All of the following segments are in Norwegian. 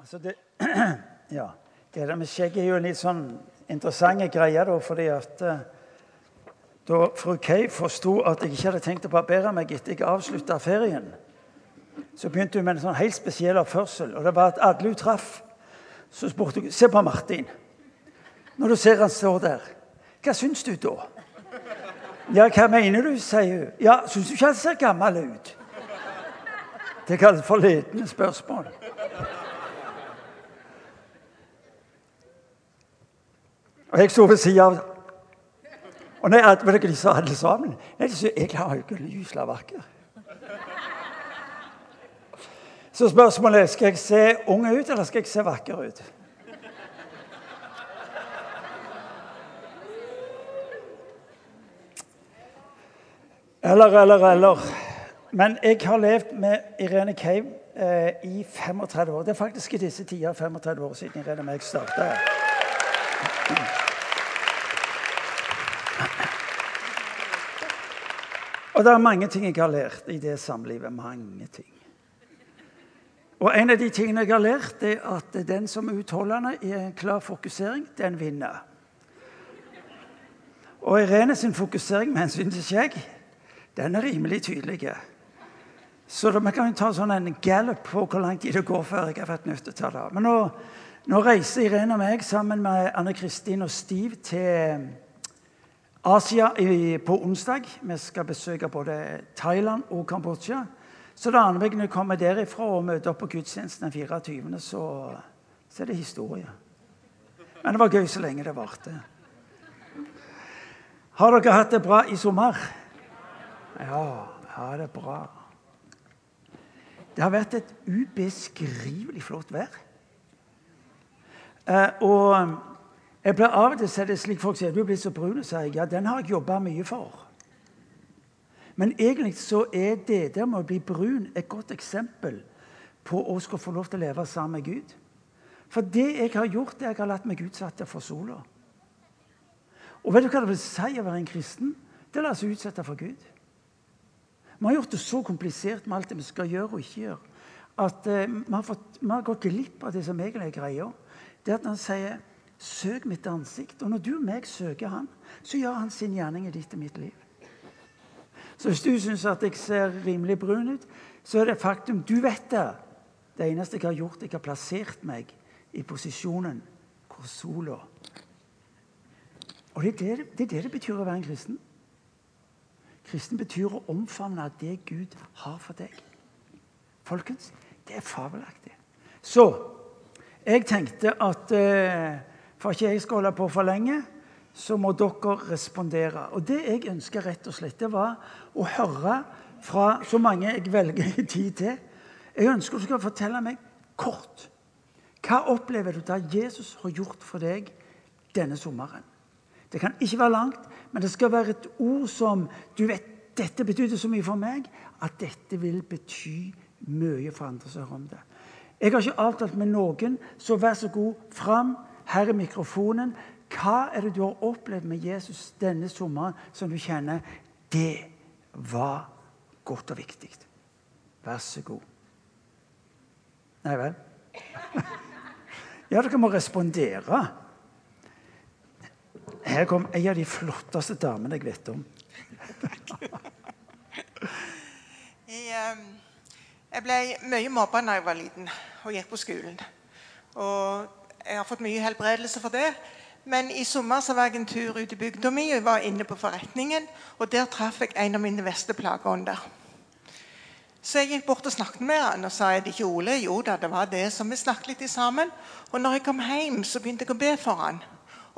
Altså det, ja, det der med skjegg er jo en litt sånn interessant greie, da, fordi at eh, da fru Kay forsto at jeg ikke hadde tenkt å barbere meg etter jeg avslutta ferien, så begynte hun med en sånn helt spesiell oppførsel. Og det var at alle hun traff, så spurte hun Se på Martin. Når du ser han står der, hva syns du da? Ja, hva mener du, sier hun. Ja, syns du ikke han ser gammel ut? Det kalles for ledende spørsmål. Og jeg sto ved sida av Og nei, at, vet dere de sa alle sammen? Nei, de sa jeg har jo ikke gysla vakker. Så spørsmålet er skal jeg se ung ut, eller skal jeg se vakker ut? Eller, eller, eller. Men jeg har levd med Irene Keim eh, i 35 år. Det er faktisk i disse tider 35 år siden Irene og meg starta. Og det er mange ting jeg har lært i det samlivet. Mange ting. Og en av de tingene jeg har lært, er at den som er utholdende i en klar fokusering, den vinner. Og Irene sin fokusering med hensyn til skjegg, den er rimelig tydelig. Så vi kan ta sånn en gallup på hvor lang tid det går før jeg har vært nødt til å ta det. Men nå, nå reiser Irene og meg sammen med Anne Kristin og Steve til Asia på onsdag. Vi skal besøke både Thailand og Kambodsja. Så når vi kommer derifra og møter opp på gudstjenesten den 24., så, så er det historie. Men det var gøy så lenge det varte. Har dere hatt det bra i sommer? Ja, ja, det er bra. Det har vært et ubeskrivelig flott vær. Eh, og jeg blir av og til det slik folk sier du er blitt så brun. sier jeg, ja, den har jeg jobba mye for. Men egentlig så er det der med å bli brun et godt eksempel på å skal få lov til å leve sammen med Gud. For det jeg har gjort, det jeg har latt meg utsette for sola. Og vet du hva det vil si å være en kristen? Det er å la seg utsette for Gud. Vi har gjort det så komplisert med alt det vi skal gjøre og ikke gjøre, at uh, vi, har fått, vi, har gått glipp av det som egentlig er greia. Det at han sier 'søk mitt ansikt'. Og når du og meg søker han, så gjør han sin gjerning i ditt og mitt liv. Så hvis du syns at jeg ser rimelig brun ut, så er det faktum Du vet det. Det eneste jeg har gjort, jeg har plassert meg i posisjonen hvor sola Og det er det, det er det, det betyr å være en kristen. Kristen betyr å omfavne det Gud har for deg. Folkens, det er fabelaktig. Så jeg tenkte at eh, for ikke jeg skal holde på for lenge, så må dere respondere. Og det jeg ønsker rett og slett, det var å høre fra så mange jeg velger tid til. Jeg ønsker du skal fortelle meg kort. Hva opplever du at Jesus har gjort for deg denne sommeren? Det kan ikke være langt, men det skal være et ord som du vet dette betydde så mye for meg at dette vil bety mye for andre som hører om det. Jeg har ikke avtalt med noen, så vær så god, fram. Her er mikrofonen. Hva er det du har opplevd med Jesus denne sommeren som du kjenner det var godt og viktig? Vær så god. Nei vel? Ja, dere må respondere. Her kom en av de flotteste damene jeg vet om. jeg, jeg ble mye mobba da jeg var liten og gikk på skolen. Og jeg har fått mye helbredelse for det. Men i sommer så var jeg en tur ut i bygda mi og var inne på forretningen. Og der traff jeg en av mine verste plageånder. Så jeg gikk bort og snakket med han og sa er det ikke Ole. Jo da, det var det. Så vi snakket litt sammen. Og når jeg kom hjem, så begynte jeg å be for han.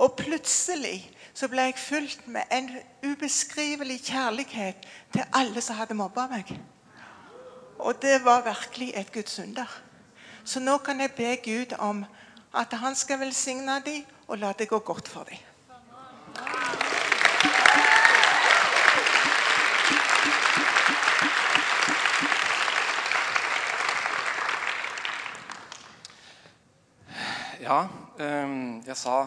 Og plutselig så ble jeg fulgt med en ubeskrivelig kjærlighet til alle som hadde mobba meg. Og det var virkelig et Guds under. Så nå kan jeg be Gud om at han skal velsigne dem og la det gå godt for dem. Ja, ehm, jeg sa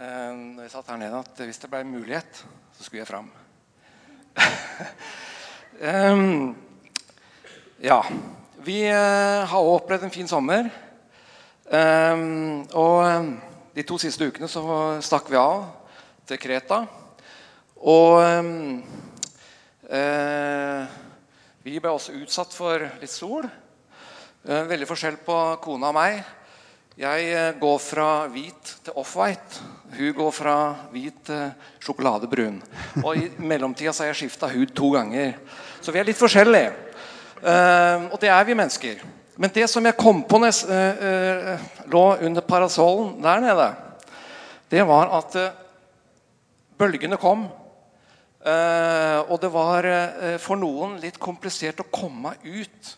ehm, når jeg satt her nede, at hvis det ble mulighet, så skulle jeg fram. Ehm, ja. Vi eh, har opplevd en fin sommer. Ehm, og ehm, de to siste ukene så stakk vi av til Kreta. Og ehm, eh, vi ble også utsatt for litt sol. Eh, veldig forskjell på kona og meg. Jeg eh, går fra hvit til off-white. Hun går fra hvit til sjokoladebrun. Og i mellomtida har jeg skifta hud to ganger. Så vi er litt forskjellige. Eh, og det er vi mennesker. Men det som jeg kom på når jeg eh, eh, lå under parasollen der nede, det var at eh, bølgene kom. Og det var for noen litt komplisert å komme ut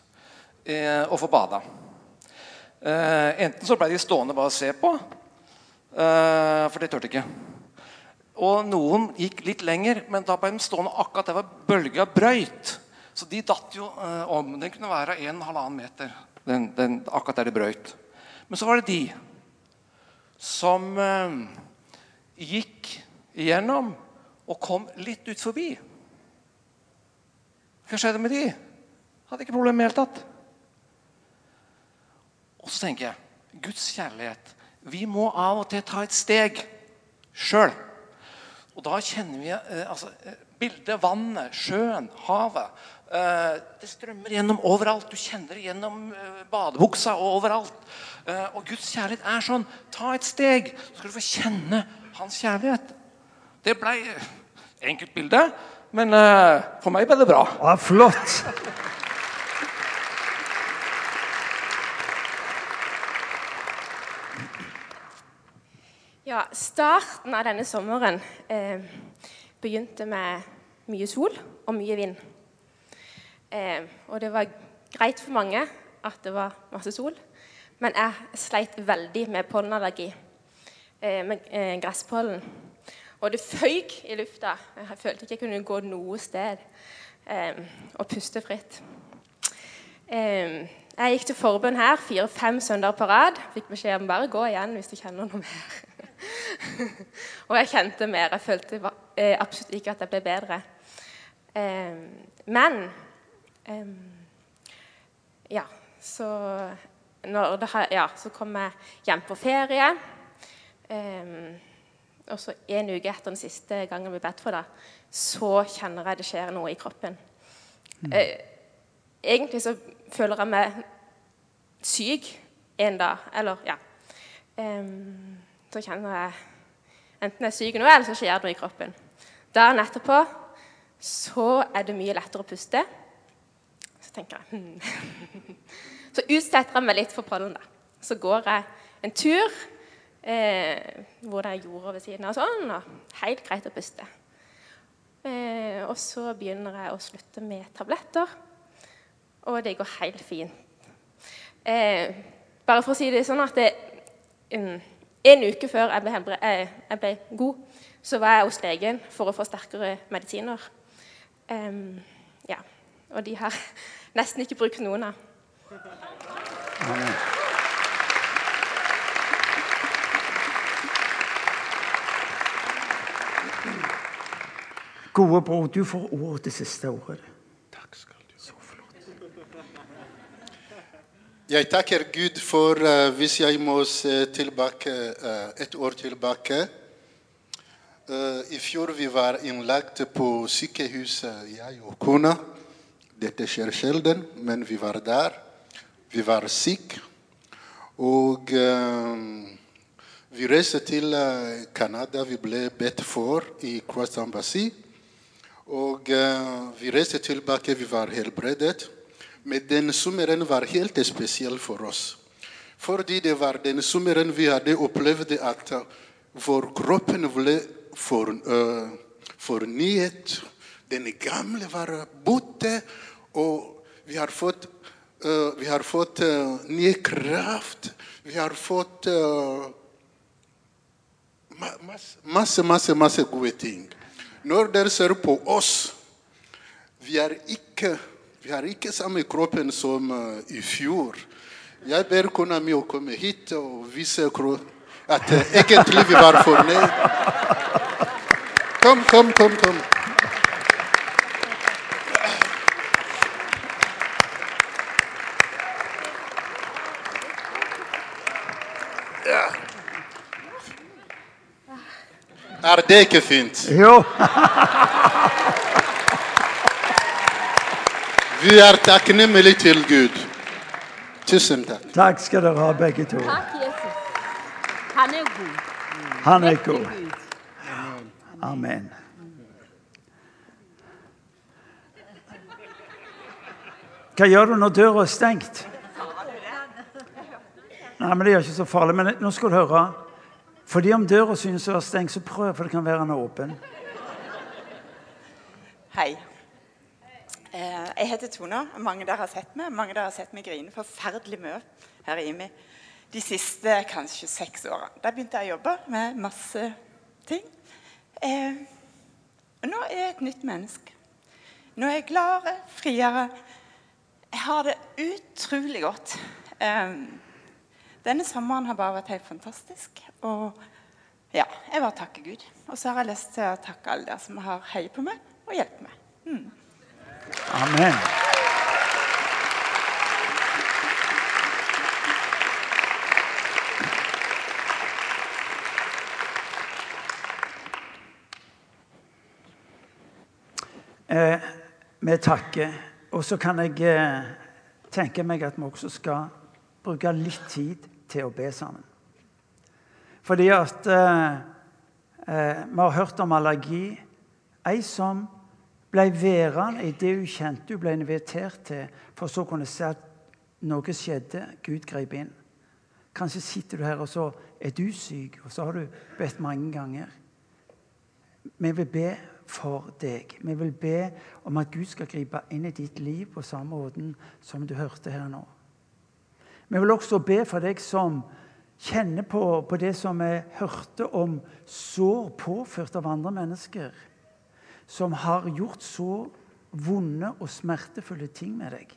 og få bada. Enten så ble de stående bare og se på, for det turte ikke. Og noen gikk litt lenger, men da ble de stående akkurat der bølga brøyt. Så de datt jo om. Den kunne være en halvannen meter. Den, den, akkurat der det brøyt. Men så var det de som eh, gikk igjennom og kom litt ut forbi. Hva skjedde med de? Hadde ikke problemer i det hele tatt. Og så tenker jeg Guds kjærlighet. Vi må av og til ta et steg sjøl. Og da kjenner vi eh, altså, eh, bildet, vannet, sjøen, havet. Eh, det strømmer gjennom overalt. Du kjenner det gjennom eh, badebuksa og overalt. Eh, og Guds kjærlighet er sånn. Ta et steg, så skal du få kjenne hans kjærlighet. Det ble enkelt bilde, men for meg ble det bra. Ja, flott. Ja, starten av denne sommeren eh, begynte med mye sol og mye vind. Eh, og det var greit for mange at det var masse sol, men jeg sleit veldig med pollenallergi. Eh, med eh, gresspollen. Og det føyk i lufta. Jeg følte ikke jeg kunne gå noe sted eh, og puste fritt. Eh, jeg gikk til forbønn her fire-fem søndager på rad. Fikk beskjed om bare gå igjen hvis du kjenner noe mer. og jeg kjente mer. Jeg følte eh, absolutt ikke at jeg ble bedre. Men Ja, så det, ja, så kom jeg hjem på ferie. Um, og så en uke etter den siste gangen vi bedt for det, så kjenner jeg det skjer noe i kroppen. Eh, egentlig så føler jeg meg syk en dag. Eller, ja. Um, så kjenner jeg enten jeg er syk nå, eller så skjer det noe i kroppen. Dagen etterpå så er det mye lettere å puste. Tenker jeg hmm. Så utsetter jeg meg litt for pollen. da. Så går jeg en tur eh, hvor det er jorda ved siden av, sånn, og helt greit å puste. Eh, og så begynner jeg å slutte med tabletter, og det går helt fint. Eh, bare for å si det sånn at det, um, En uke før jeg ble, helbre, eh, jeg ble, god, så var jeg hos legen for å få sterkere medisiner. Um, ja. Og de har nesten ikke brukt noen av. Gode bror, du får ordet det siste ordet. Takk skal du Så flott. Jeg takker Gud for uh, hvis jeg må se tilbake uh, et år tilbake. uh, I fjor vi var innlagt på sykehuset, jeg og kona. Dette skjer sjelden, men vi var der. Vi var syke. Og uh, vi reiste til eh, Canada. Vi ble bedt for i Cross Embassy. Og uh, vi reiste tilbake. Vi var helbredet. Men den sommeren var helt spesiell for oss. Fordi det var den sommeren vi hadde opplevd at eh, vår kroppen ble for, uh, fornyet. Den gamle var borte, og vi har fått, uh, vi har fått uh, ny kraft. Vi har fått uh, masse, masse, masse, gode ting. Når dere ser på oss vi er ikke, vi har ikke samme kroppen som i fjor. Jeg ber kona mi å komme hit og vise at egentlig vi var fornøyd. Kom, kom, kom. kom. Er det ikke fint? Jo. Vi er takknemlige til Gud. Tusen takk. Takk skal dere ha, begge to. Takk, Jesus. Han er god. Han er god. Amen. Hva gjør du når døra er stengt? Nei, men Det er ikke så farlig. Men nå skal du høre. Fordi om døra synes å være stengt, så prøv, for det kan være den er åpen. Hei. Eh, Jeg heter Tone. Mange der har sett meg. Mange der har sett meg grine forferdelig mye her i IMI de siste kanskje seks årene. Da begynte jeg å jobbe med masse ting. Eh, nå er jeg et nytt menneske. Nå er jeg gladere, friere. Jeg har det utrolig godt. Eh, denne sommeren har bare vært helt fantastisk. Og ja, jeg bare takker Gud. Og så har jeg lyst til å takke alle dere som har heiet på meg og hjulpet meg. Amen. Eh, vi takker. Og så kan jeg eh, tenke meg at vi også skal bruke litt tid til å be sammen. Fordi at eh, eh, vi har hørt om allergi. Ei som ble værende i det hun kjente hun ble invitert til, for så å kunne se at noe skjedde. Gud grep inn. Kanskje sitter du her, og så er du syk, og så har du bedt mange ganger. Vi vil be for deg. Vi vil be om at Gud skal gripe inn i ditt liv på samme måten som du hørte her nå. Vi vil også be for deg som kjenner på, på det som vi hørte om sår påført av andre mennesker, som har gjort så vonde og smertefulle ting med deg.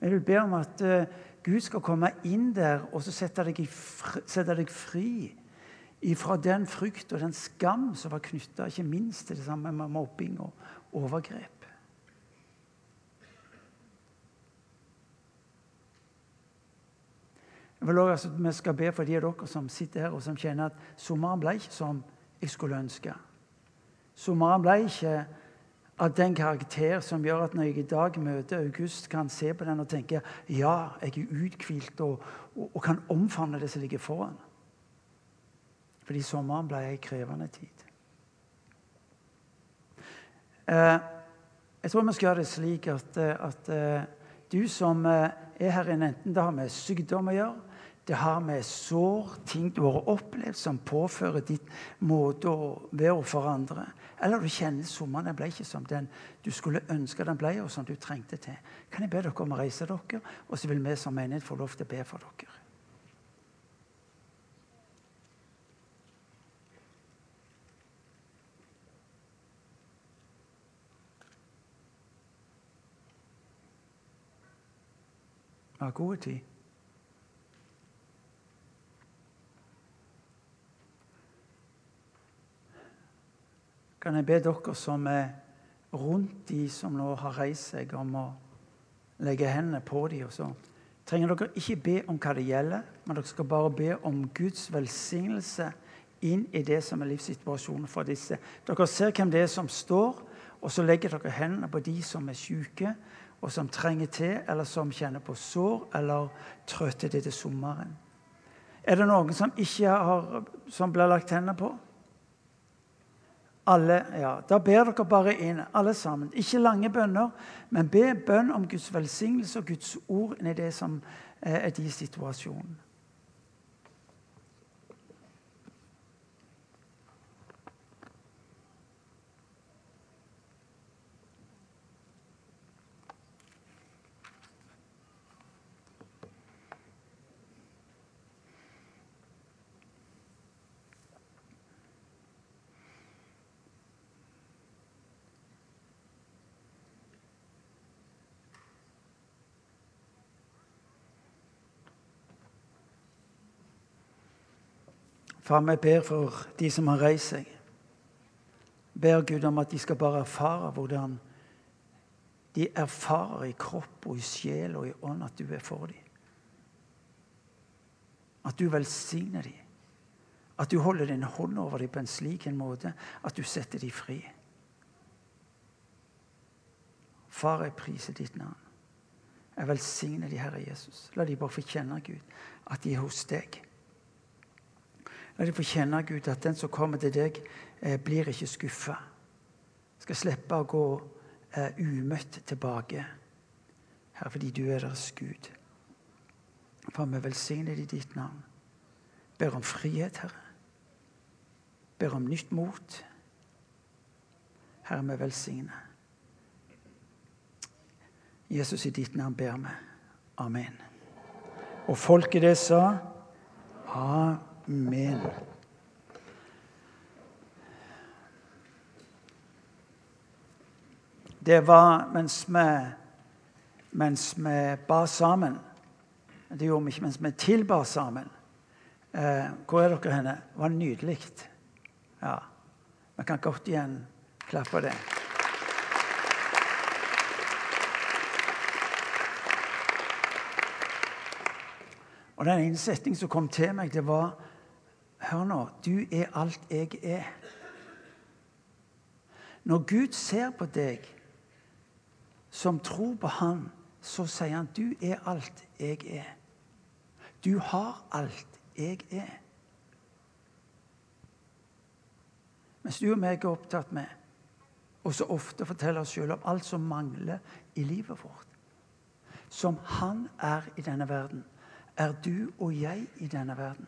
Vi vil be om at eh, Gud skal komme inn der og sette deg, sette deg fri ifra den frykt og den skam som var knytta ikke minst til det samme med mobbing og overgrep. Jeg vil også at Vi skal be for de av dere som sitter her og som kjenner at sommeren ble ikke som jeg skulle ønske. Sommeren ble ikke av den karakter som gjør at når jeg i dag møter August, kan se på den og tenke ja, jeg er uthvilt og, og, og kan omfavne det som ligger foran. Fordi sommeren ble ei krevende tid. Eh, jeg tror vi skal gjøre det slik at, eh, at eh, du som er her inne, enten det har med sykdom å gjøre, det har med sår, ting du har opplevd som påfører ditt måte å være for andre, eller du kjenner sommeren den ble ikke som den du skulle ønske den ble, og som du trengte til, kan jeg be dere om å reise dere, og så vil vi som menighet få lov til å be for dere. Ha god tid. Kan jeg be dere som er rundt de som nå har reist seg, om å legge hendene på dem? Og så trenger dere ikke be om hva det gjelder, men dere skal bare be om Guds velsignelse inn i det som er livssituasjonen for disse. Dere ser hvem det er som står, og så legger dere hendene på de som er syke, og som trenger til, eller som kjenner på sår eller trøtthet etter sommeren. Er det noen som ikke har, som blir lagt hendene på? Alle, ja, Da ber dere bare inn, alle sammen. Ikke lange bønner, men be bønn om Guds velsignelse og Guds ord inn i det som er de situasjonene. Far, vi ber for de som har reist seg. Ber Gud om at de skal bare erfare hvordan de erfarer i kropp og i sjel og i ånd at du er for dem. At du velsigner dem. At du holder din hånd over dem på en slik en måte at du setter dem fri. Far, jeg priser ditt navn. Jeg velsigner de, Herre Jesus. La de bare få kjenne, Gud, at de er hos deg. La de få kjenne, Gud, at den som kommer til deg, eh, blir ikke skuffa. Skal slippe å gå eh, umøtt tilbake. Herre, fordi du er deres Gud. Far, vi velsigner i ditt navn. Ber om frihet, Herre. Ber om nytt mot. Herre, vi velsigner. Jesus, i ditt navn ber vi. Amen. Og folket det sa Amen. Det var mens vi, mens vi ba sammen. Det gjorde vi ikke mens vi tilba sammen. Eh, hvor er dere henne? Det var nydelig. Ja. Vi kan godt igjen klappe det. Og den ene setningen som kom til meg, det var Hør nå. Du er alt jeg er. Når Gud ser på deg som tror på Han, så sier han du er alt jeg er. Du har alt jeg er. Mens du og meg er opptatt med og så ofte forteller oss sjøl om alt som mangler i livet vårt, som Han er i denne verden, er du og jeg i denne verden.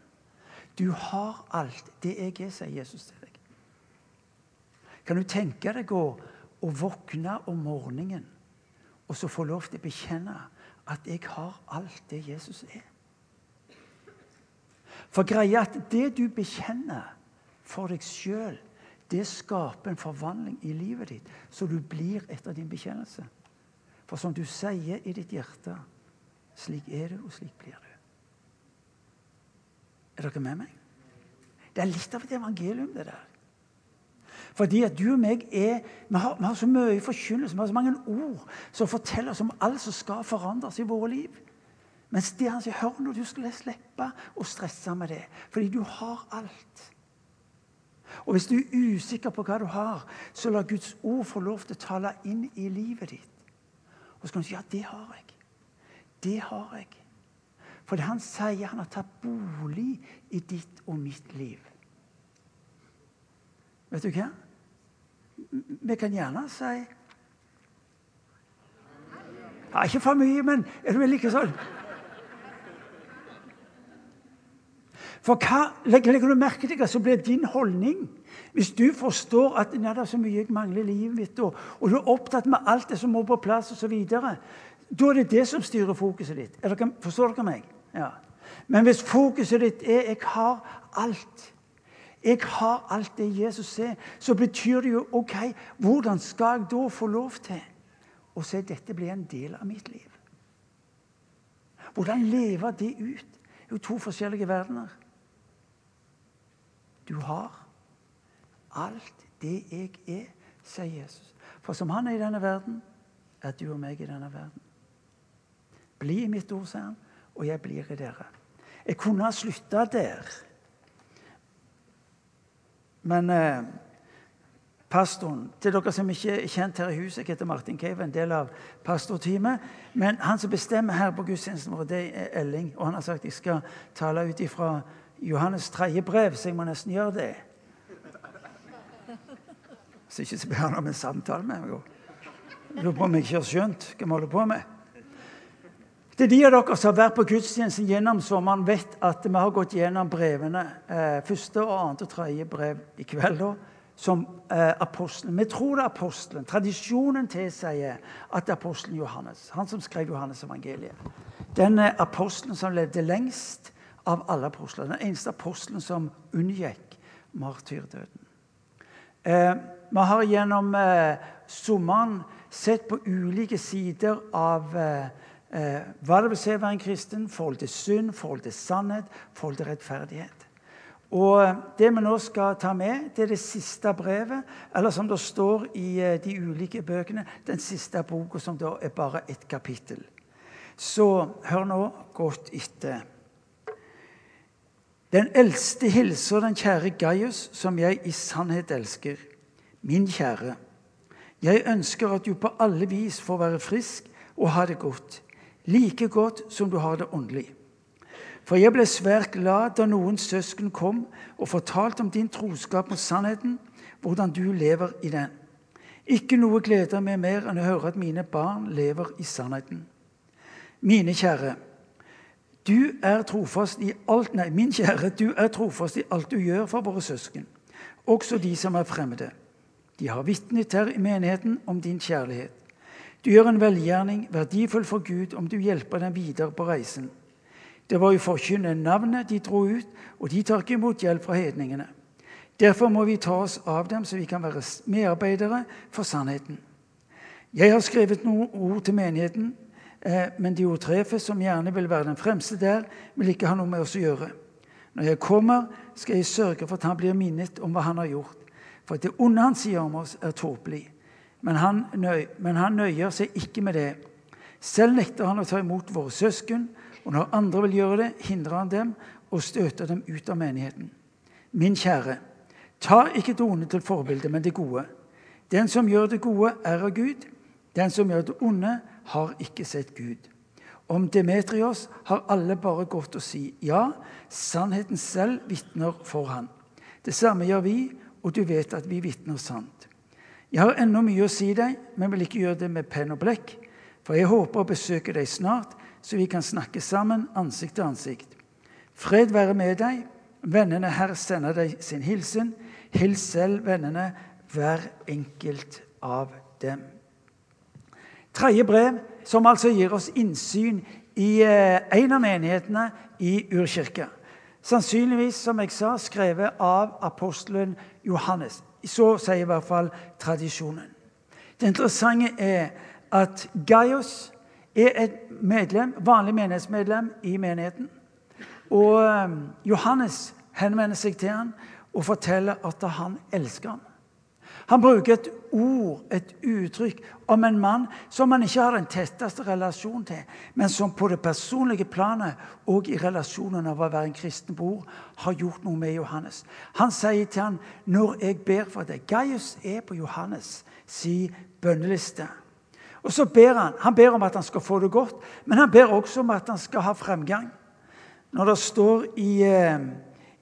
Du har alt det jeg er, sier Jesus til deg. Kan du tenke deg å, å våkne om morgenen og så få lov til å bekjenne at jeg har alt det Jesus er? For greia at det du bekjenner for deg sjøl, det skaper en forvandling i livet ditt, så du blir etter din bekjennelse. For som du sier i ditt hjerte, slik er det, og slik blir det. Er dere med meg? Det er litt av et evangelium, det der. Fordi at du og meg er Vi har, vi har så mye forkynnelse, vi har så mange ord som forteller oss om alt som skal forandres i våre liv. Mens det han sier, hør nå, du skal slippe å stresse med det. Fordi du har alt. Og hvis du er usikker på hva du har, så la Guds ord få lov til å tale inn i livet ditt. Og så kan du si ja, det har jeg. Det har jeg. For han sier han har tatt bolig i ditt og mitt liv. Vet du hva? Vi kan gjerne si ja, Ikke for mye, men er du like sånn? For hva legger, du merke til hva som blir din holdning? Hvis du forstår at det er så mye jeg mangler i livet mitt, og, og, du er opptatt med alt det som må på plass osv., da er det det som styrer fokuset ditt. Dere, forstår dere meg? Ja. Men hvis fokuset ditt er 'jeg har alt', jeg har alt det Jesus er, så betyr det jo OK, hvordan skal jeg da få lov til å se dette bli en del av mitt liv? Hvordan leve det ut? Det er jo to forskjellige verdener. Du har alt det jeg er, sier Jesus. For som han er i denne verden, er du og meg i denne verden. Bli i mitt ord, sier han og jeg blir i dere. Jeg kunne ha slutta der. Men eh, pastoren Til dere som ikke er kjent her i huset, jeg heter Martin Cave, en del av pastorteamet. Men han som bestemmer her på gudstjenesten vår, det er Elling. Og han har sagt jeg skal tale ut ifra Johannes tredje brev, så jeg må nesten gjøre det. Så ikke så blir han om en samtale med meg. Lurer på om jeg ikke har skjønt hva vi holder på med. Det er de av dere som har vært på gudstjenesten gjennom sommeren, vet at vi har gått gjennom brevene. Eh, første, og annet og tredje brev i kveld. som eh, apostelen. Vi tror det er apostelen. Tradisjonen tilsier at det er apostelen Johannes. Han som skrev Johannes evangeliet. Den apostelen som levde lengst av alle apostler. Den eneste apostelen som unngikk martyrdøden. Eh, vi har gjennom eh, sommeren sett på ulike sider av eh, eh, hva det vil si å være en kristen, forhold til synd, forhold til sannhet, forhold til rettferdighet. Og eh, Det vi nå skal ta med, det er det siste brevet, eller som det står i eh, de ulike bøkene, den siste boka, som da er bare ett kapittel. Så hør nå godt etter. Den eldste hilser den kjære Gaius, som jeg i sannhet elsker. Min kjære. Jeg ønsker at du på alle vis får være frisk og ha det godt, like godt som du har det åndelig. For jeg ble svært glad da noen søsken kom og fortalte om din troskap mot sannheten, hvordan du lever i den. Ikke noe gleder meg mer enn å høre at mine barn lever i sannheten. Mine kjære, du er trofast i alt Nei, min kjære, du er trofast i alt du gjør for våre søsken, også de som er fremmede. De har vitnet her i menigheten om din kjærlighet. Du gjør en velgjerning verdifull for Gud om du hjelper dem videre på reisen. Det var jo forkynne navnet de dro ut, og de tar ikke imot hjelp fra hedningene. Derfor må vi ta oss av dem, så vi kan være medarbeidere for sannheten. Jeg har skrevet noen ord til menigheten, eh, men Diotrefes, som gjerne vil være den fremste der, vil ikke ha noe med oss å gjøre. Når jeg kommer, skal jeg sørge for at han blir minnet om hva han har gjort. For det onde han sier om oss, er tåpelig. Men han, nøy, men han nøyer seg ikke med det. Selv nekter han å ta imot våre søsken, og når andre vil gjøre det, hindrer han dem og støter dem ut av menigheten. Min kjære, ta ikke det til forbilde, men det gode. Den som gjør det gode, er av Gud. Den som gjør det onde, har ikke sett Gud. Om Demetrios har alle bare godt å si. Ja, sannheten selv vitner for han. Det samme gjør vi, og du vet at vi vitner sant. Jeg har ennå mye å si deg, men vil ikke gjøre det med penn og blekk. For jeg håper å besøke deg snart, så vi kan snakke sammen ansikt til ansikt. Fred være med deg. Vennene her sender deg sin hilsen. Hils selv vennene, hver enkelt av dem. Tredje brev, som altså gir oss innsyn i eh, en av menighetene i Urkirka. Sannsynligvis, som jeg sa, skrevet av apostelen Johannes. Så sier i hvert fall tradisjonen. Det interessante er at Gaius er et medlem, vanlig menighetsmedlem i menigheten. Og eh, Johannes henvender seg til ham og forteller at han elsker ham. Han bruker et ord, et uttrykk, om en mann som han ikke har den tetteste relasjon til, men som på det personlige planet og i relasjonen av å være en kristen bror har gjort noe med Johannes. Han sier til ham, 'Når jeg ber for deg' Gaius er på Johannes' si bønneliste. Og så ber Han han ber om at han skal få det godt, men han ber også om at han skal ha fremgang. Når det står i, eh,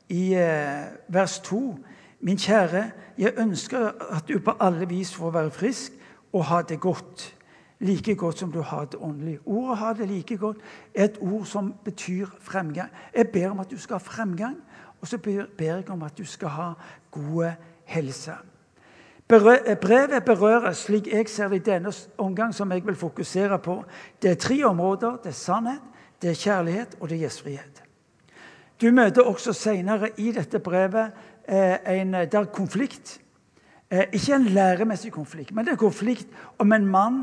i eh, vers 2 Min kjære, jeg ønsker at du på alle vis får være frisk og ha det godt. Like godt som du har det åndelig. Ordet 'ha det like godt' er et ord som betyr fremgang. Jeg ber om at du skal ha fremgang, og så ber jeg om at du skal ha god helse. Brevet berører, slik jeg ser det i denne omgang, som jeg vil fokusere på, det er tre områder. Det er sannhet, det er kjærlighet, og det er gjestfrihet. Du møter også senere i dette brevet en, det er konflikt. Eh, ikke en læremessig konflikt, men det er konflikt om en mann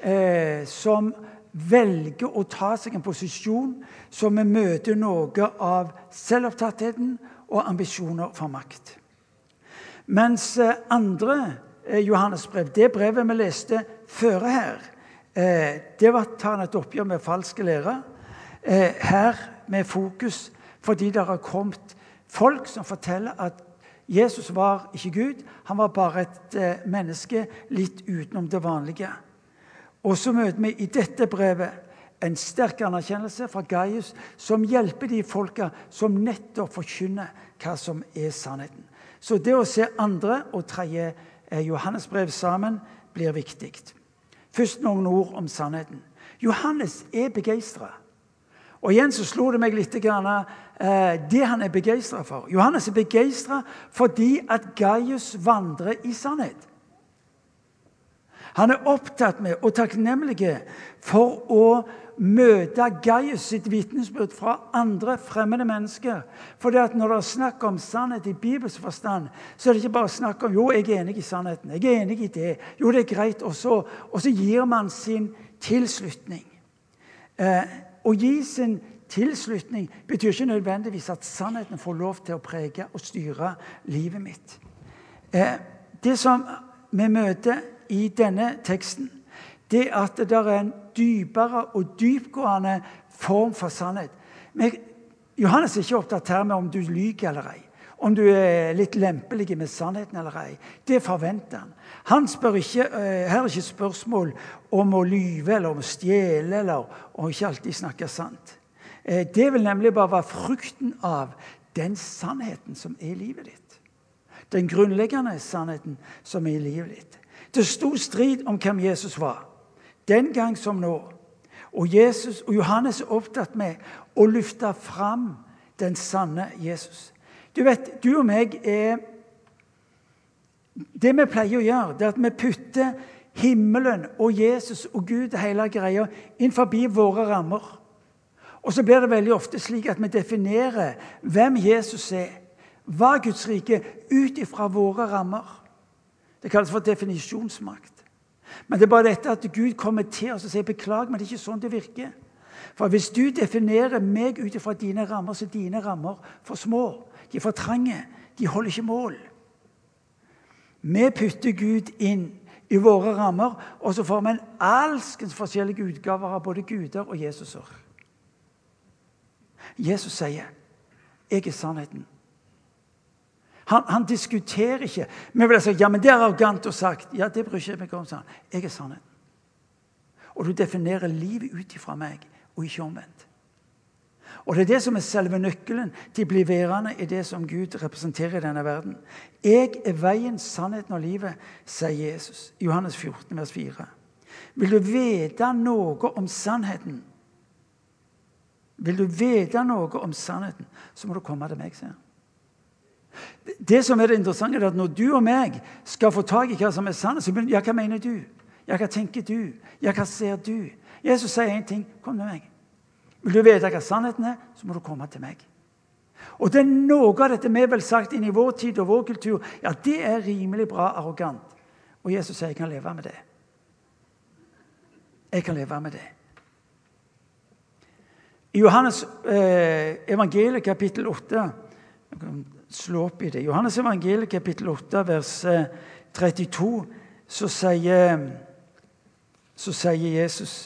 eh, som velger å ta seg en posisjon som møter noe av selvopptattheten og ambisjoner for makt. Mens andre Johannes brev, det brevet vi leste før her, det var tar et oppgjør med falske lærer. Her med fokus fordi det har kommet folk som forteller at Jesus var ikke Gud, han var bare et eh, menneske litt utenom det vanlige. Og så møter vi i dette brevet en sterk anerkjennelse fra Gaius, som hjelper de folka som nettopp forkynner hva som er sannheten. Så det å se andre og tredje eh, Johannes brev sammen blir viktig. Først noen ord om sannheten. Johannes er begeistra. Og igjen så slo det meg litt grann, det han er begeistra for. Johannes er begeistra fordi at Gaius vandrer i sannhet. Han er opptatt med og takknemlig for å møte Gaius sitt vitnesbyrd fra andre fremmede mennesker. At Når det er snakk om sannhet i Bibels forstand, så er det ikke bare snakk om jo, jeg er enig i sannheten. jeg er enig i det, jo, det er greit, Og så, og så gir man sin tilslutning. Eh, å gi sin tilslutning betyr ikke nødvendigvis at sannheten får lov til å prege og styre livet mitt. Eh, det som vi møter i denne teksten, det er at det er en dypere og dypgående form for sannhet. Men Johannes er ikke opptatt her med om du lyver eller ei. Om du er litt lempelig med sannheten eller ei. Det forventer han. Han spør ikke, eh, Her er ikke spørsmål om å lyve eller om å stjele eller om ikke alltid snakke sant. Eh, det vil nemlig bare være frukten av den sannheten som er i livet ditt. Den grunnleggende sannheten som er i livet ditt. Det sto strid om hvem Jesus var, den gang som nå. Og, Jesus, og Johannes er opptatt med å løfte fram den sanne Jesus. Du vet, du og meg er Det vi pleier å gjøre, det er at vi putter himmelen og Jesus og Gud og hele greia inn forbi våre rammer. Og så blir det veldig ofte slik at vi definerer hvem Jesus er, hva Guds rike, ut ifra våre rammer. Det kalles for definisjonsmakt. Men det er bare dette at Gud kommer til oss og sier beklager, men det er ikke sånn det virker. For hvis du definerer meg ut ifra dine rammer, så er dine rammer for små. De er for trange. De holder ikke mål. Vi putter Gud inn i våre rammer, og så får vi en alskens forskjellige utgaver av både guder og Jesuser. Jesus sier, 'Jeg er sannheten'. Han, han diskuterer ikke. Vi vil si ja, men det er arrogant og sagt. Ja, det bryr ikke meg om. sånn. Jeg er sannheten. Og du definerer livet ut ifra meg, og ikke omvendt. Og Det er det som er selve nøkkelen til å bli værende i det som Gud representerer i denne verden. Jeg er veien, sannheten og livet, sier Jesus. Johannes 14, vers 4. Vil du vite noe om sannheten? Vil du vite noe om sannheten, så må du komme til meg, sier han. Det som er det interessante, er at når du og meg skal få tak i hva som er sant, så begynner ja, hva mener du? Ja, hva tenker du? Ja, hva ser du? Jesus sier én ting. Kom til meg. Vil du vite hva sannheten er, så må du komme til meg. Og det er Noe av dette vi vel sagt inn i vår tid og vår kultur ja, det er rimelig bra arrogant. Og Jesus sier jeg kan leve med det. Jeg kan leve med det. I Johannes eh, evangeliet kapittel 8 jeg kan slå opp i det. Johannes evangeliet kapittel 8 vers 32 eh, så sier, så sier Jesus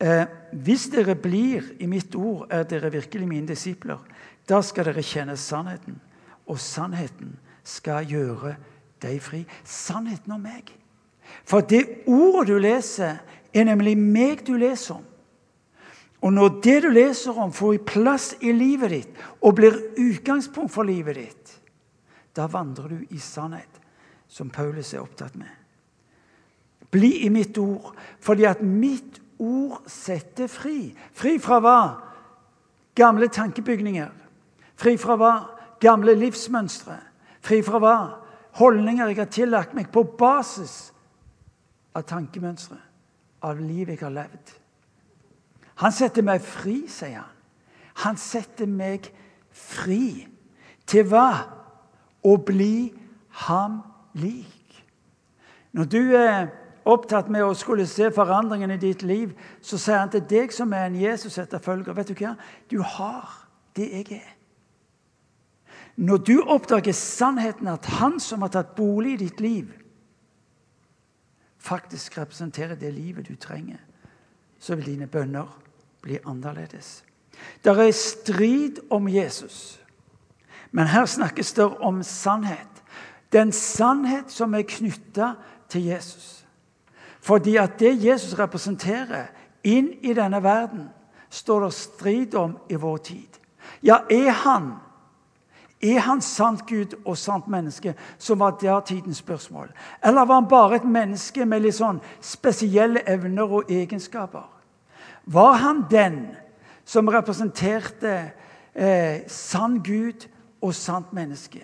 Eh, hvis dere blir i mitt ord, er dere virkelig mine disipler. Da skal dere kjenne sannheten, og sannheten skal gjøre deg fri. Sannheten om meg. For det ordet du leser, er nemlig meg du leser om. Og når det du leser om, får plass i livet ditt og blir utgangspunkt for livet ditt, da vandrer du i sannhet, som Paulus er opptatt med. Bli i mitt ord, fordi at mitt ord setter fri. Fri fra hva? Gamle tankebygninger. Fri fra hva? Gamle livsmønstre. Fri fra hva? Holdninger jeg har tillagt meg på basis av tankemønstre, av livet jeg har levd. Han setter meg fri, sier han. Han setter meg fri. Til hva? Å bli ham lik. Når du er opptatt med å skulle se forandringen i ditt liv, så sier han til deg som er en Jesus-etterfølger Vet du hva? Du har det jeg er. Når du oppdager sannheten at han som har tatt bolig i ditt liv, faktisk representerer det livet du trenger, så vil dine bønner bli annerledes. Det er strid om Jesus, men her snakkes det om sannhet. Den sannhet som er knytta til Jesus. Fordi at det Jesus representerer inn i denne verden, står det strid om i vår tid. Ja, er han er han sant Gud og sant menneske, som var der tidens spørsmål? Eller var han bare et menneske med litt sånn spesielle evner og egenskaper? Var han den som representerte eh, sann Gud og sant menneske?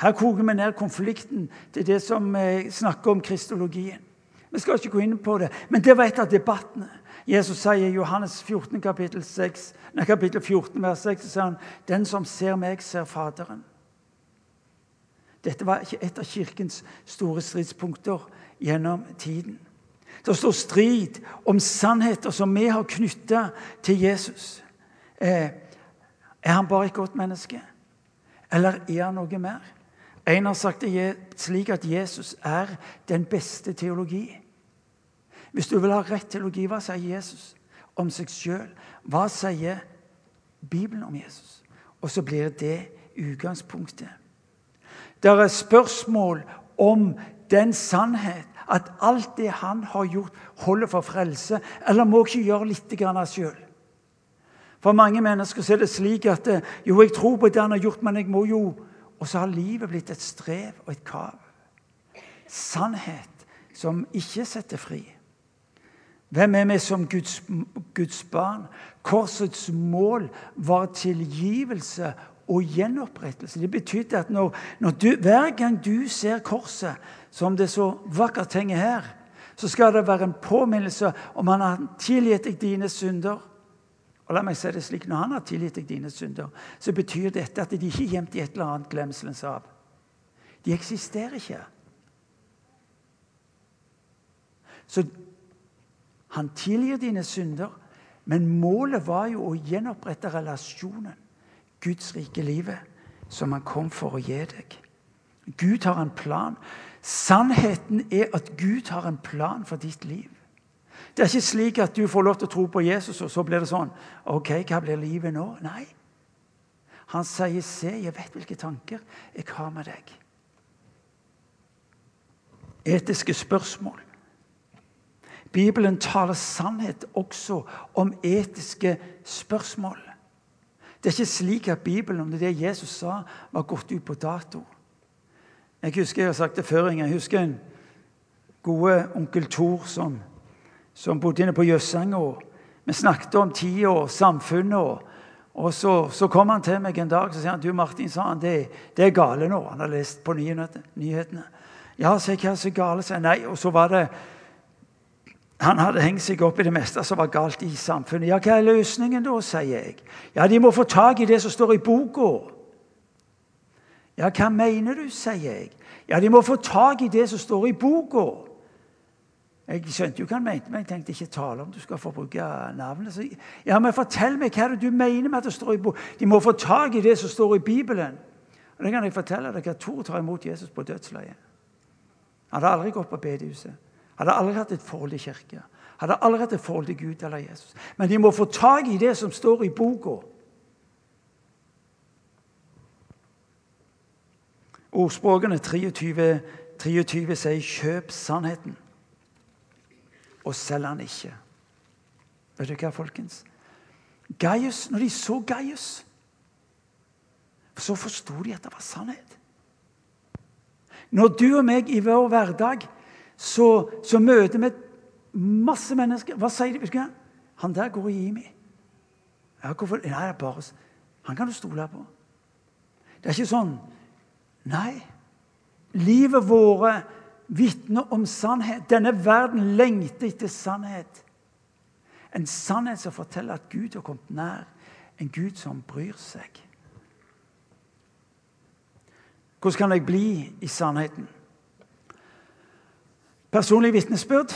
Her koker vi ned konflikten til det som eh, snakker om kristologien. Vi skal ikke gå inn på det, men det var et av debattene. Jesus sier i Johannes 14, kapittel, 6, nei, kapittel 14, vers 6, så sier han, 'Den som ser meg, ser Faderen'. Dette var et av Kirkens store stridspunkter gjennom tiden. Det står strid om sannheter som vi har knytta til Jesus. Eh, er han bare et godt menneske, eller er han noe mer? En har sagt det slik at Jesus er den beste teologi. Hvis du vil ha rett teologi, hva sier Jesus om seg sjøl? Hva sier Bibelen om Jesus? Og så blir det utgangspunktet. Det er spørsmål om den sannhet at alt det han har gjort, holder for frelse, eller må ikke gjøre litt av sjøl. For mange mennesker er det slik at jo, jeg tror på det han har gjort, men jeg må jo Og så har livet blitt et strev og et kav. Sannhet som ikke setter fri. Hvem er vi som Guds, Guds barn? Korsets mål var tilgivelse og gjenopprettelse. Det betydde at når, når du, hver gang du ser korset, som det så vakkert henger her, så skal det være en påminnelse om han har tilgitt deg dine synder. Og la meg si det slik, Når han har tilgitt deg dine synder, så betyr dette at de ikke er gjemt i et eller annet glemselens hav. De eksisterer ikke. Så han tilgir dine synder, men målet var jo å gjenopprette relasjonen. Guds rike livet, som han kom for å gi deg. Gud har en plan. Sannheten er at Gud har en plan for ditt liv. Det er ikke slik at du får lov til å tro på Jesus, og så blir det sånn OK, hva blir livet nå? Nei. Han sier, 'Se, jeg vet hvilke tanker jeg har med deg'. Etiske spørsmål. Bibelen taler sannhet også om etiske spørsmål. Det er ikke slik at Bibelen om det, det Jesus sa, var gått ut på dato. Jeg husker jeg har sagt det før, jeg husker en gode onkel Thor som, som bodde inne på Jøssanga. Vi snakket om tida og samfunnet. Og, og så, så, kom han til meg en dag og sier han, du Martin, sa han, det, det er gale nå. Han har lest på nyhetene. Ja, jeg, hva er så gale? Så, nei. Og så var det han hadde hengt seg opp i det meste som var galt i samfunnet. Ja, hva er løsningen da, sier jeg. Ja, de må få tak i det som står i boka. Ja, hva mener du, sier jeg. Ja, de må få tak i det som står i boka. Jeg skjønte jo hva han mente, men jeg tenkte ikke tale om du skal få bruke navnet. Ja, men Fortell meg hva du mener med at det står i boka. De må få tak i det som står i Bibelen. Og det kan jeg fortelle deg at Tor tar imot Jesus på dødsleiet. Han hadde aldri gått på bedehuset. Hadde aldri hatt et forhold til kirke. Hadde aldri hatt et forhold til Gud eller Jesus. Men de må få tak i det som står i boka. Ordspråkene 23, 23 sier 'kjøp sannheten', og selg den ikke. Vet du hva, folkens? Gaius, når de så Gaius, så forsto de at det var sannhet. Når du og meg i vår hverdag så, så møter vi masse mennesker. Hva sier de? Vet du hva? Han der går i meg. Ja, hvorfor? Nei, bare, Han kan du stole på. Det er ikke sånn. Nei. Livet vårt vitner om sannhet. Denne verden lengter etter sannhet. En sannhet som forteller at Gud har kommet nær. En Gud som bryr seg. Hvordan kan jeg bli i sannheten? Personlig vitnesbyrd.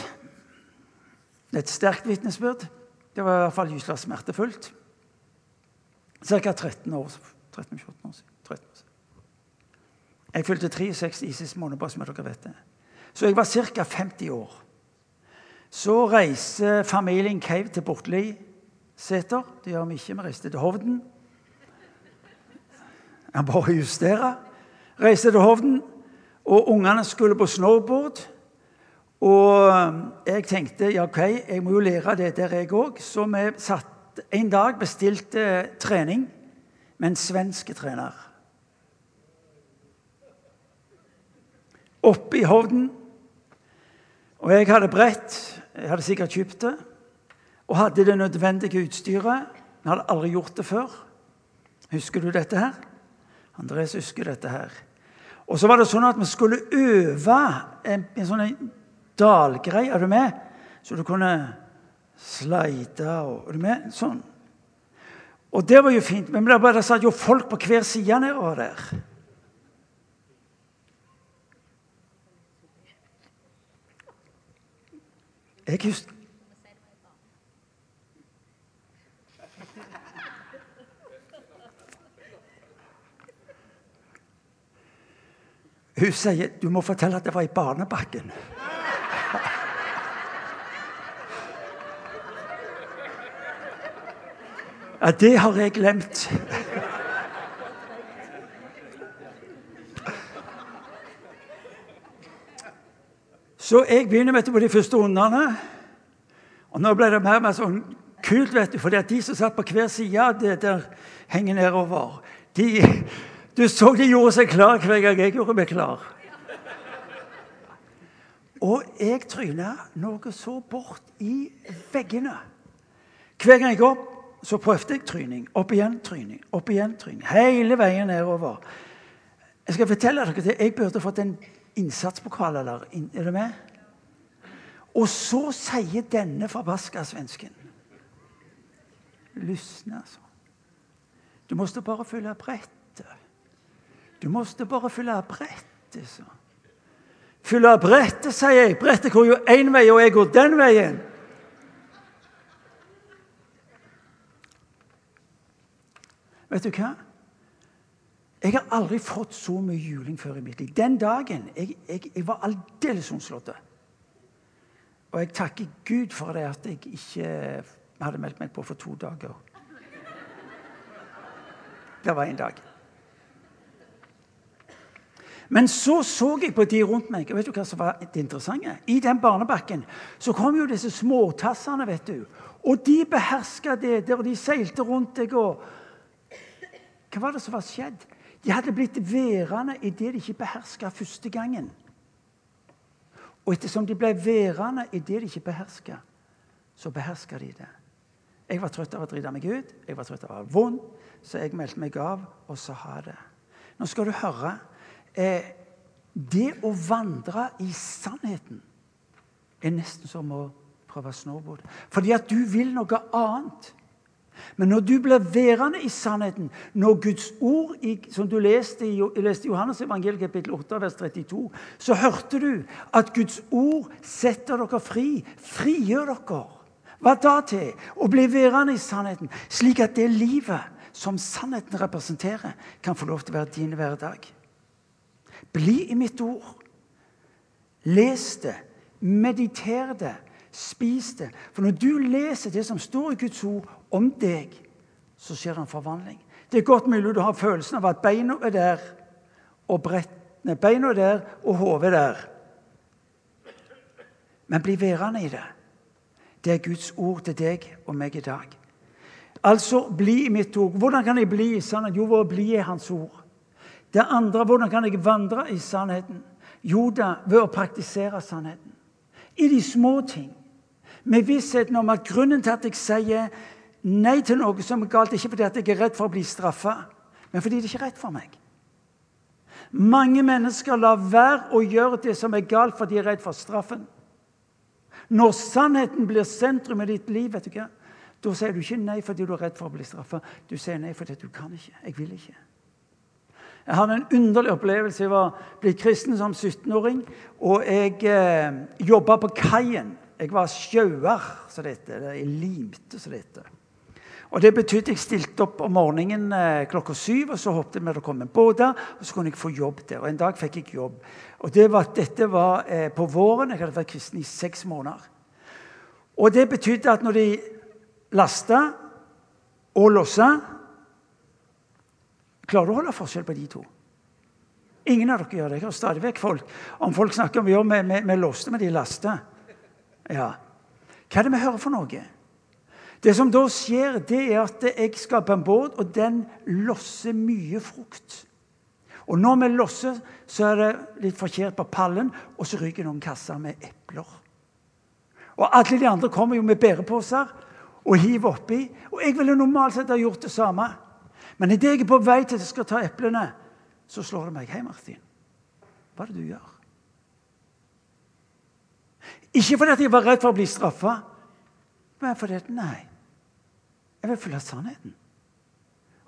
Et sterkt vitnesbyrd. Det var i hvert fall gyselig smertefullt. Ca. 13 år, 13, 14 år siden. 13 år siden. Jeg fylte 63 i siste måned, bare som dere vet det. Så jeg var ca. 50 år. Så reiser familien Cave til Bortli seter. Det gjør vi ikke. Vi reiste til Hovden. Jeg bare justerer. Reiste til Hovden, og ungene skulle på snowboard. Og jeg tenkte ja, ok, jeg må jo lære det der, jeg òg. Så vi satt en dag bestilte trening med en svensk trener. Oppe i Hovden. Og jeg hadde brett. Jeg hadde sikkert kjøpt det. Og hadde det nødvendige utstyret. Jeg hadde aldri gjort det før. Husker du dette her? Andres husker dette her. Og så var det sånn at vi skulle øve en, en sånn dalgreie. Er du med? Så du kunne slide og Er du med? Sånn. Og det var jo fint, men det bare satt jo folk på hver side nedover der. Jeg husker Hun sier du må fortelle at det var i barnebakken. Ja, det har jeg glemt. Så jeg begynner med på de første rundene. Og nå ble det mer og mer sånn kult, vet du, for de som satt på hver side av det der henger nedover de, Du så de gjorde seg klar hver gang jeg gjorde meg klar. Og jeg tryna noe så bort i veggene. Hver gang jeg gikk opp, så prøvde jeg tryning. Opp igjen tryning. Opp igjen tryning. Hele veien nedover. Jeg skal fortelle dere det. Jeg burde fått en innsatspokal. Eller, er du med? Og så sier denne forbaska svensken Lysne, altså. Du måtte bare fylle brettet. Du måtte bare fylle brettet, så. Fylle brettet, sier jeg. Brettet går jo én vei, og jeg går den veien. Vet du hva? Jeg har aldri fått så mye juling før i mitt liv. Den dagen jeg, jeg, jeg var aldeles omslått. Og jeg takker Gud for det at jeg ikke hadde meldt meg på for to dager. Det var en dag. Men så så jeg på de rundt meg. og vet du hva som var det interessante? I den barnebakken så kom jo disse småtassene. vet du. Og de beherska det der, og de seilte rundt deg. og Hva var det som var skjedd? De hadde blitt værende i det de ikke beherska første gangen. Og ettersom de ble værende i det de ikke beherska, så beherska de det. Jeg var trøtt av å drite meg ut, jeg var trøtt av å ha vondt, så jeg meldte meg av og sa ha det. Nå skal du høre. Eh, det å vandre i sannheten er nesten som å prøve snowboard. Fordi at du vil noe annet. Men når du blir værende i sannheten, når Guds ord, som du leste i, leste Johannes evangeliet kapittel 8, vers 32, så hørte du at Guds ord setter dere fri, frigjør dere. Hva da til? Å bli værende i sannheten, slik at det livet som sannheten representerer, kan få lov til å være din hverdag. Bli i mitt ord. Les det, mediter det, spis det. For når du leser det som står i Guds ord om deg, så skjer det en forvandling. Det er godt mulig du har følelsen av at beina er der, og brettene beina er der, og hodet er der. Men bli værende i det. Det er Guds ord til deg og meg i dag. Altså, bli i mitt ord. Hvordan kan jeg bli i sannheten? Jo, ved å bli i Hans ord. Det andre, hvordan kan jeg vandre i sannheten? Jo da, ved å praktisere sannheten. I de små ting. Med vissheten om at grunnen til at jeg sier nei til noe som er galt, ikke fordi at jeg er redd for å bli straffa, men fordi det ikke er rett for meg. Mange mennesker lar være å gjøre det som er galt, fordi de er redd for straffen. Når sannheten blir sentrum i ditt liv, vet du hva? da sier du ikke nei fordi du er redd for å bli straffa. Du sier nei fordi du kan ikke. Jeg vil ikke. Jeg hadde en underlig opplevelse. Jeg var blitt kristen som 17-åring. Og jeg eh, jobba på kaien. Jeg var sjauer, som det heter. Jeg limte, som det heter. Og Det betydde jeg stilte opp om morgenen eh, klokka syv, og så håpte med det kom en båt og så kunne jeg få jobb der. Og En dag fikk jeg jobb. Og det var, Dette var eh, på våren. Jeg hadde vært kristen i seks måneder. Og Det betydde at når de lasta og lossa Klarer du å holde forskjell på de to? Ingen av dere gjør det. Jeg har stadig vekk folk om folk snakker om vi gjør med, med, med loste, men de laster. Ja. Hva er det vi hører for noe? Det som da skjer, det er at jeg skal på en båt, og den losser mye frukt. Og når vi losser, så er det litt forkjært på pallen, og så ryker noen kasser med epler. Og alle de andre kommer jo med bæreposer og hiver oppi. Og jeg ville normalt sett ha gjort det samme. Men idet jeg er på vei til at jeg skal ta eplene, så slår det meg. Hei, Martin. Hva er det du gjør? Ikke fordi jeg var redd for å bli straffa, men fordi at nei, jeg vil følge sannheten.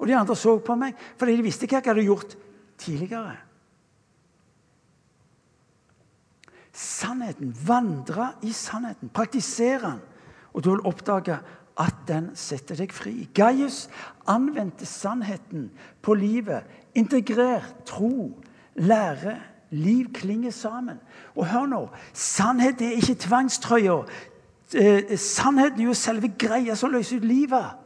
Og de andre så på meg fordi de visste hva jeg hadde gjort tidligere. Sannheten. Vandre i sannheten. Praktisere den. Og du vil oppdage at den setter deg fri. Gaius anvendte sannheten på livet. Integrert tro, lære, liv klinger sammen. Og hør nå sannhet er ikke tvangstrøya. Eh, sannheten er jo selve greia som løser ut livet.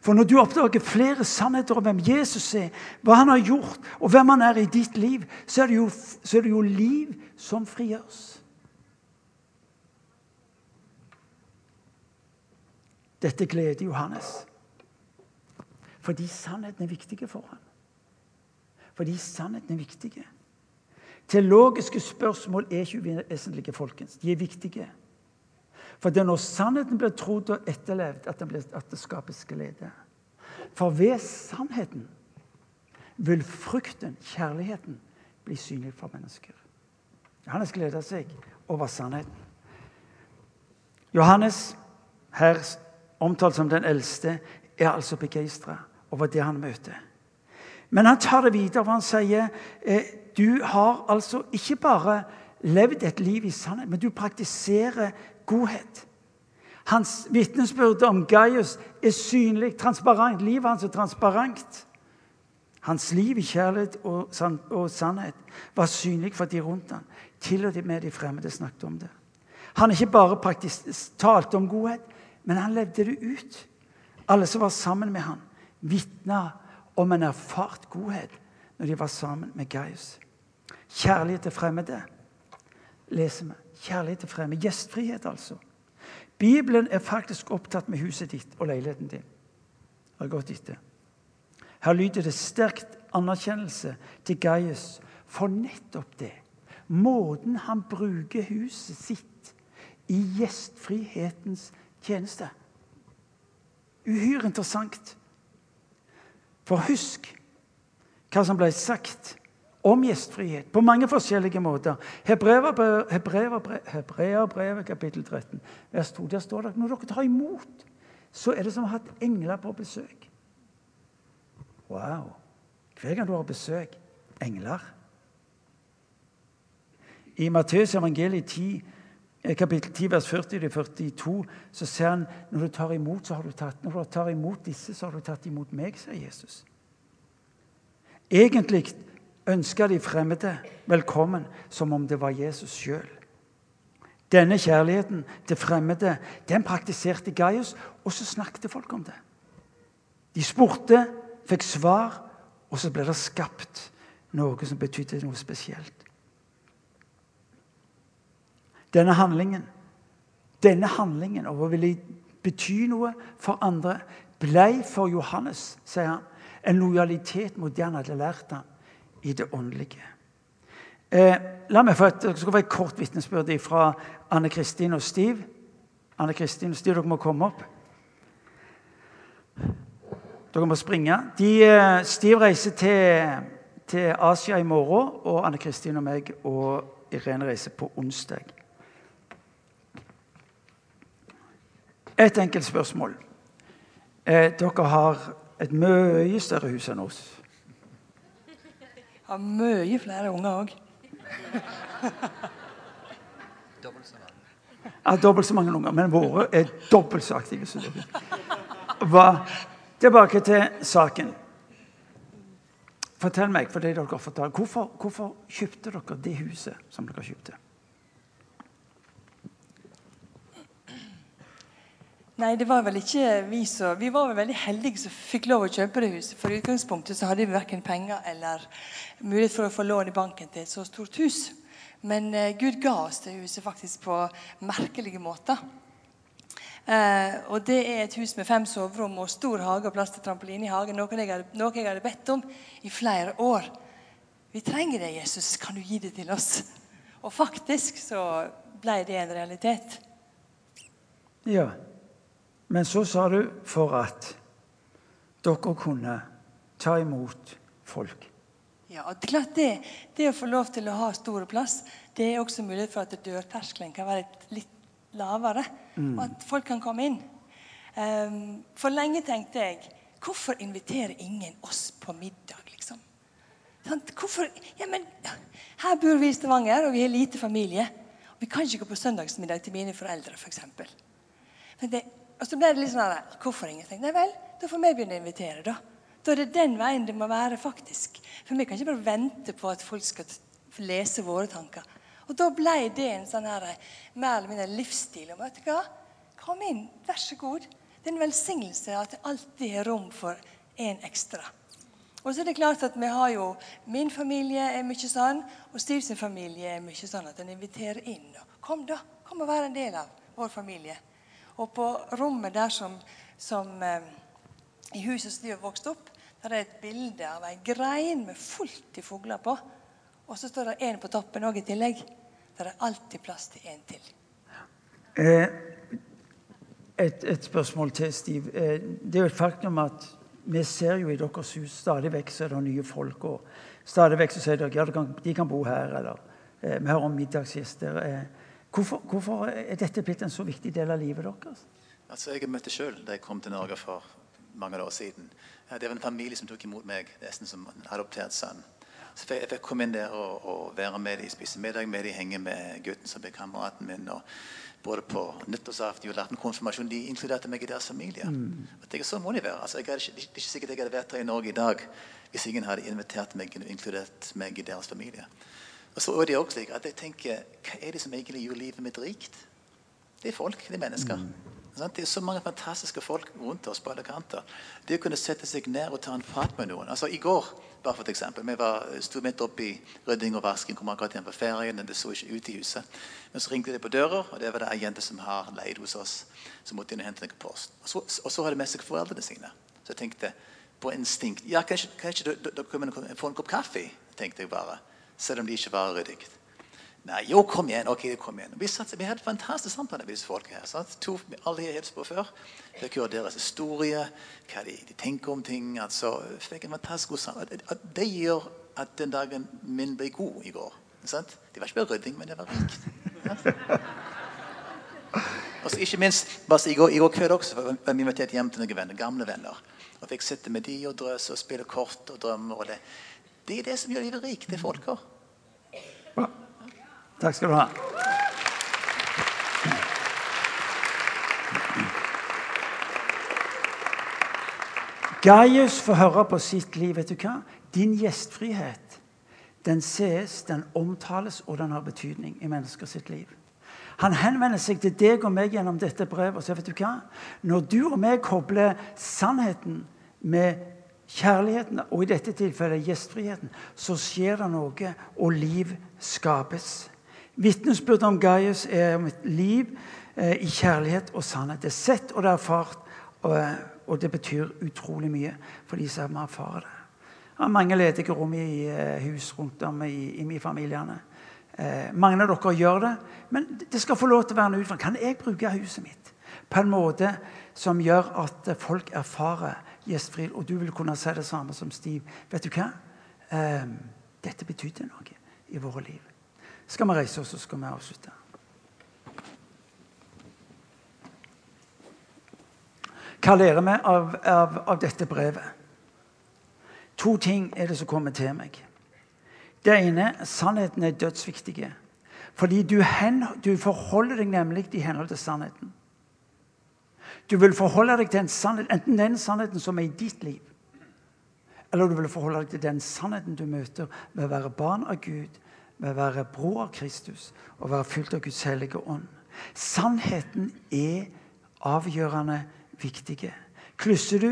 For når du oppdager flere sannheter om hvem Jesus er, hva han har gjort, og hvem han er i ditt liv, så er det jo, er det jo liv som frigjøres. Dette gleder Johannes. Fordi sannheten er viktig for ham. Fordi sannheten er viktig. Teologiske spørsmål er ikke uvesentlige, folkens. De er viktige. For det er når sannheten blir trodd og etterlevd, at at det skapes glede. For ved sannheten vil frukten, kjærligheten, bli synlig for mennesker. Johannes gleder seg over sannheten. Johannes, her omtalt som den eldste, er altså begeistra over det han møter. Men han tar det videre, for han sier eh, du har altså ikke bare levd et liv i sannhet, men du praktiserer godhet. Hans vitnesbyrd om Gaius er synlig, transparent. Livet hans er transparent. Hans liv i kjærlighet og, sann og sannhet var synlig for de rundt ham. Til og med de fremmede snakket om det. Han ikke bare talte om godhet, men han levde det ut. Alle som var sammen med ham, vitna om en erfart godhet når de var sammen med Gaius. Kjærlighet til fremmede leser vi. Kjærlighet til fremme, Gjestfrihet, altså. Bibelen er faktisk opptatt med huset ditt og leiligheten din. Har gått etter. Her lyder det sterkt anerkjennelse til Gaius for nettopp det. Måten han bruker huset sitt i gjestfrihetens tjeneste. Uhyre interessant. For husk hva som ble sagt om gjestfrihet på mange forskjellige måter. Hebreerbrevet kapittel 13, vers 2. Der står det at når dere tar imot, så er det som å ha hatt engler på besøk. Wow! Hver gang du har besøk engler I Matteus evangeliet 10, eh, kapittel 10, vers 40-42, så ser han når du tar imot, så har du tatt, når du tar imot disse, så har du tatt imot meg, sier Jesus. Egentlig ønska de fremmede velkommen som om det var Jesus sjøl. Denne kjærligheten til fremmede den praktiserte Gaius, og så snakket folk om det. De spurte, fikk svar, og så ble det skapt noe som betydde noe spesielt. Denne handlingen, denne handlingen om å ville bety noe for andre, ble for Johannes, sier han, en lojalitet mot det han hadde lært ham i det åndelige. Eh, la meg få et, skal være et kort vitnesbyrd fra Anne Kristin og Stiv. Anne Kristin og Stiv, dere må komme opp. Dere må springe. De, eh, Stiv reiser til, til, Asia i morgen, og Anne Kristin og meg og Irene reiser på onsdag. Et enkelt spørsmål. Eh, dere har et mye større hus enn oss. Har mye flere unger òg. dobbelt så mange. Ja, dobbelt så mange unger. Men våre er dobbelt så aktive som dere. Tilbake til saken. Fortell meg, for det dere fortalte, hvorfor, hvorfor kjøpte dere det huset som dere kjøpte? Nei, det var vel ikke vi som Vi var vel veldig heldige som fikk lov å kjøpe det huset. For i utgangspunktet så hadde vi verken penger eller mulighet for å få lån i banken til et så stort hus. Men eh, Gud ga oss det huset faktisk på merkelige måter. Eh, og det er et hus med fem soverom og stor hage og plass til trampoline i hagen. Noe jeg, hadde, noe jeg hadde bedt om i flere år. Vi trenger det, Jesus. Kan du gi det til oss? Og faktisk så ble det en realitet. Ja. Men så sa du for at dere kunne ta imot folk. Ja, og er klart det, det å få lov til å ha stor plass, det er også mulighet for at dørterskelen kan være litt, lavere. Mm. Og at folk kan komme inn. Um, for lenge tenkte jeg hvorfor inviterer ingen oss på middag, liksom? Hvorfor, ja, men, her bor vi i Stavanger, og vi har lite familie. Vi kan ikke gå på søndagsmiddag til mine foreldre, f.eks. For det, og så ble det litt sånn Hvorfor ingenting? Nei vel, da får vi begynne å invitere, da. Da er det den veien det må være, faktisk. For vi kan ikke bare vente på at folk skal lese våre tanker. Og da ble det en sånn her, mer eller mindre livsstil. Og vet du hva? Kom inn, vær så god. Det er en velsignelse at det alltid er rom for en ekstra. Og så er det klart at vi har jo, Min familie er mye sånn, og sin familie er mye sånn at en inviterer inn. Kom, da. Kom og vær en del av vår familie. Og på rommet der som, som eh, i huset som de vokst opp, der er et bilde av ei grein med fullt i fugler på. Og så står det en på toppen òg i tillegg. Der er alltid plass til en til. Eh, et, et spørsmål til, Steve. Eh, det er jo et faktum at vi ser jo i deres hus stadig vekk så er det nye folk. og Stadig vekk så sier dere ja, de kan, bo her. eller Vi hører om middagsgjester. Eh, hvorfor, hvorfor er dette blitt en så viktig del av livet deres? Altså, Jeg møtte sjøl da jeg kom til Norge for mange år siden. Det var en familie som tok imot meg nesten som en adoptert sønn. Så jeg fikk komme inn der og, og være med dem, spise middag med dem, henge med gutten som ble kameraten min. og både på nyttårsaften, julaften, konfirmasjon. De inkluderte meg i deres familie. Mm. Det, så må de være. Altså, ikke, det er ikke sikkert jeg hadde vært her i Norge i dag hvis ingen hadde invitert meg og inkludert meg i deres familie. Og så er det også slik at jeg tenker, Hva er det som egentlig gjør livet mitt rikt? Det er folk. Det er mennesker. Mm. Det er så mange fantastiske folk rundt oss på alle kanter. Det å kunne sette seg ned og ta en prat med noen. Altså I går bare for et eksempel, vi var, sto midt oppe i rydding og vasking, kom akkurat hjem på ferien. Det så ikke ut i huset. Men så ringte det på døra, og det var det ei jente som har leid hos oss. som måtte inn og hente noe post. Og så, og så hadde de med seg foreldrene sine. Så jeg tenkte på instinkt ja, Kanskje, kanskje dere få en kopp kaffe? tenkte jeg bare. Selv om de ikke var ryddige. Nei, jo, kom igjen. ok, kom igjen. Vi, satt, vi hadde fantastisk samtale med disse folka her. Sant? To, alle jeg hilste på før. Fikk høre deres historie, hva de, de, tenker om ting. altså, fikk en fantastisk god samtale. Det gjør at den dagen min ble god i går. Sant? Det var ikke bare rydding, men det var rikt. Og så ikke minst, I går, i går kveld også var vi invitert hjem til noen venner, gamle venner. Og fikk sitte med de og drøse og spille kort og drømme. Og det. Det er det som gjør livet rikt. Det er folka. Takk skal du ha. Gaius får høre på sitt liv. vet du hva? Din gjestfrihet den ses, den omtales, og den har betydning i mennesker sitt liv. Han henvender seg til deg og meg gjennom dette brevet og sier vet du hva? Når du og meg kobler sannheten med kjærligheten, og i dette tilfellet gjestfriheten, så skjer det noe, og liv skapes. Vitnesbyrdet om Gaius er om et liv eh, i kjærlighet og sannhet. Det er sett og det er erfart, og, og, det betyr utrolig mye for de som erfarer det. Jeg har mange ledige rom i eh, hus rundt om i, i familiene. Eh, mange av dere gjør det, men det skal få lov til å være en utfordring. Kan jeg bruke huset mitt på en måte som gjør at folk erfarer gjestfrihet? Og du vil kunne si det samme som Stiv. Vet du hva? Eh, dette betydde noe i våre liv skal vi reise oss, så skal vi avslutte. Hva lærer vi av, av, av, dette brevet? To ting er det som kommer til meg. Det ene sannheten er dødsviktig. Fordi du, hen, du forholder deg nemlig i henhold til sannheten. Du vil forholde deg til sannhet, enten den sannheten som er i ditt liv, eller du vil forholde deg til den sannheten du møter ved å være barn av Gud, ved å være bror av Kristus og være fylt av Guds hellige ånd. Sannheten er avgjørende viktig. Klusser du,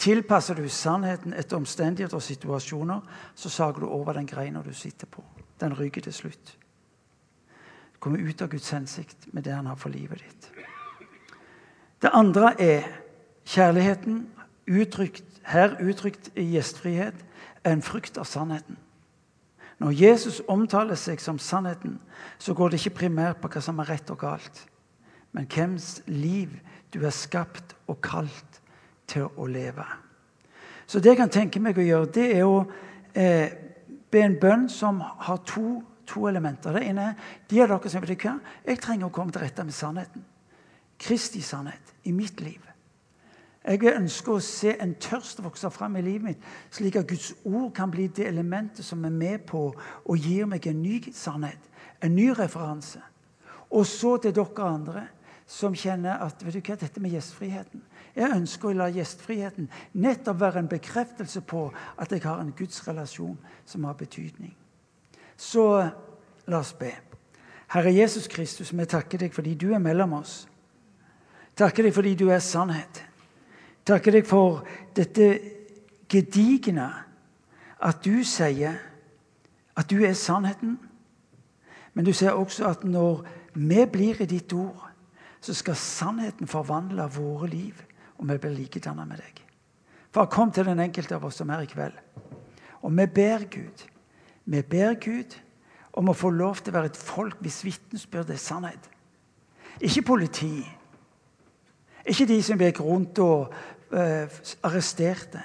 tilpasser du sannheten etter omstendigheter og situasjoner, så sager du over den greina du sitter på. Den ryker til slutt. Du kommer ut av Guds hensikt med det han har for livet ditt. Det andre er kjærligheten, uttrykt, her uttrykt i gjestfrihet, en frukt av sannheten. Når Jesus omtaler seg som sannheten, så går det ikke primært på hva som er rett og galt, men hvems liv du er skapt og kalt til å leve. Så det jeg kan tenke meg å gjøre, det er å eh, be en bønn som har to, to, elementer. Det ene er de av dere som vet hva, jeg trenger å komme til rette med sannheten. Kristi sannhet i mitt liv. Jeg ønsker å se en tørst vokse fram i livet mitt, slik at Guds ord kan bli det elementet som er med på og gir meg en ny sannhet, en ny referanse. Og så til dere andre som kjenner at vet du hva, dette med gjestfriheten Jeg ønsker å la gjestfriheten nettopp være en bekreftelse på at jeg har en gudsrelasjon som har betydning. Så la oss be. Herre Jesus Kristus, vi takker deg fordi du er mellom oss. Takker deg fordi du er sannhet. Takker deg for dette gedigne at du sier at du er sannheten. Men du sier også at når vi blir i ditt ord, så skal sannheten forvandle våre liv, og vi blir likedannet med deg. Far, kom til den enkelte av oss som er i kveld. Og vi ber Gud, vi ber Gud om å få lov til å være et folk hvis vitnesbyrd er sannhet. Ikke politi. Ikke de som gikk rundt og uh, arresterte.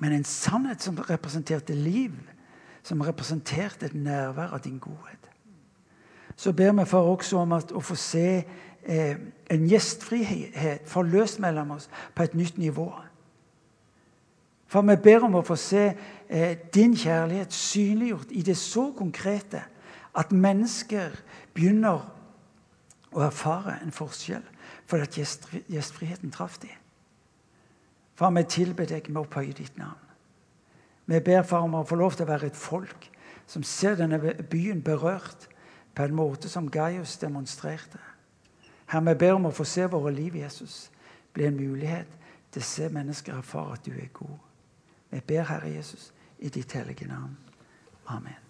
Men en sannhet som representerte liv, som representerte et nærvær av din godhet. Så ber vi for også om at, å få se eh, en gjestfrihet forløst mellom oss på et nytt nivå. For vi ber om å få se eh, din kjærlighet synliggjort i det så konkrete at mennesker begynner å erfare en forskjell fordi at gjest, gjestfriheten traff dem. Far, vi tilber deg med å opphøye ditt navn. Vi ber far om å få lov til å være et folk som ser denne byen berørt på en måte som Gaius demonstrerte. Herre, vi ber om å få se våre liv, Jesus, bli en mulighet til å se mennesker erfare at du er god. Vi ber, Herre Jesus, i ditt hellige navn. Amen.